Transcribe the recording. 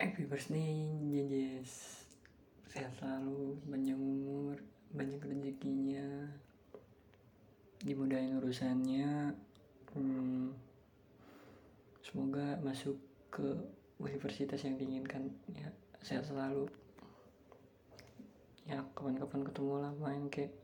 happy birthday Jejes sehat selalu panjang umur banyak rezekinya dimudahin urusannya. Hmm, semoga masuk ke universitas yang diinginkan ya sehat selalu. Ya kapan-kapan ketemu lah main kayak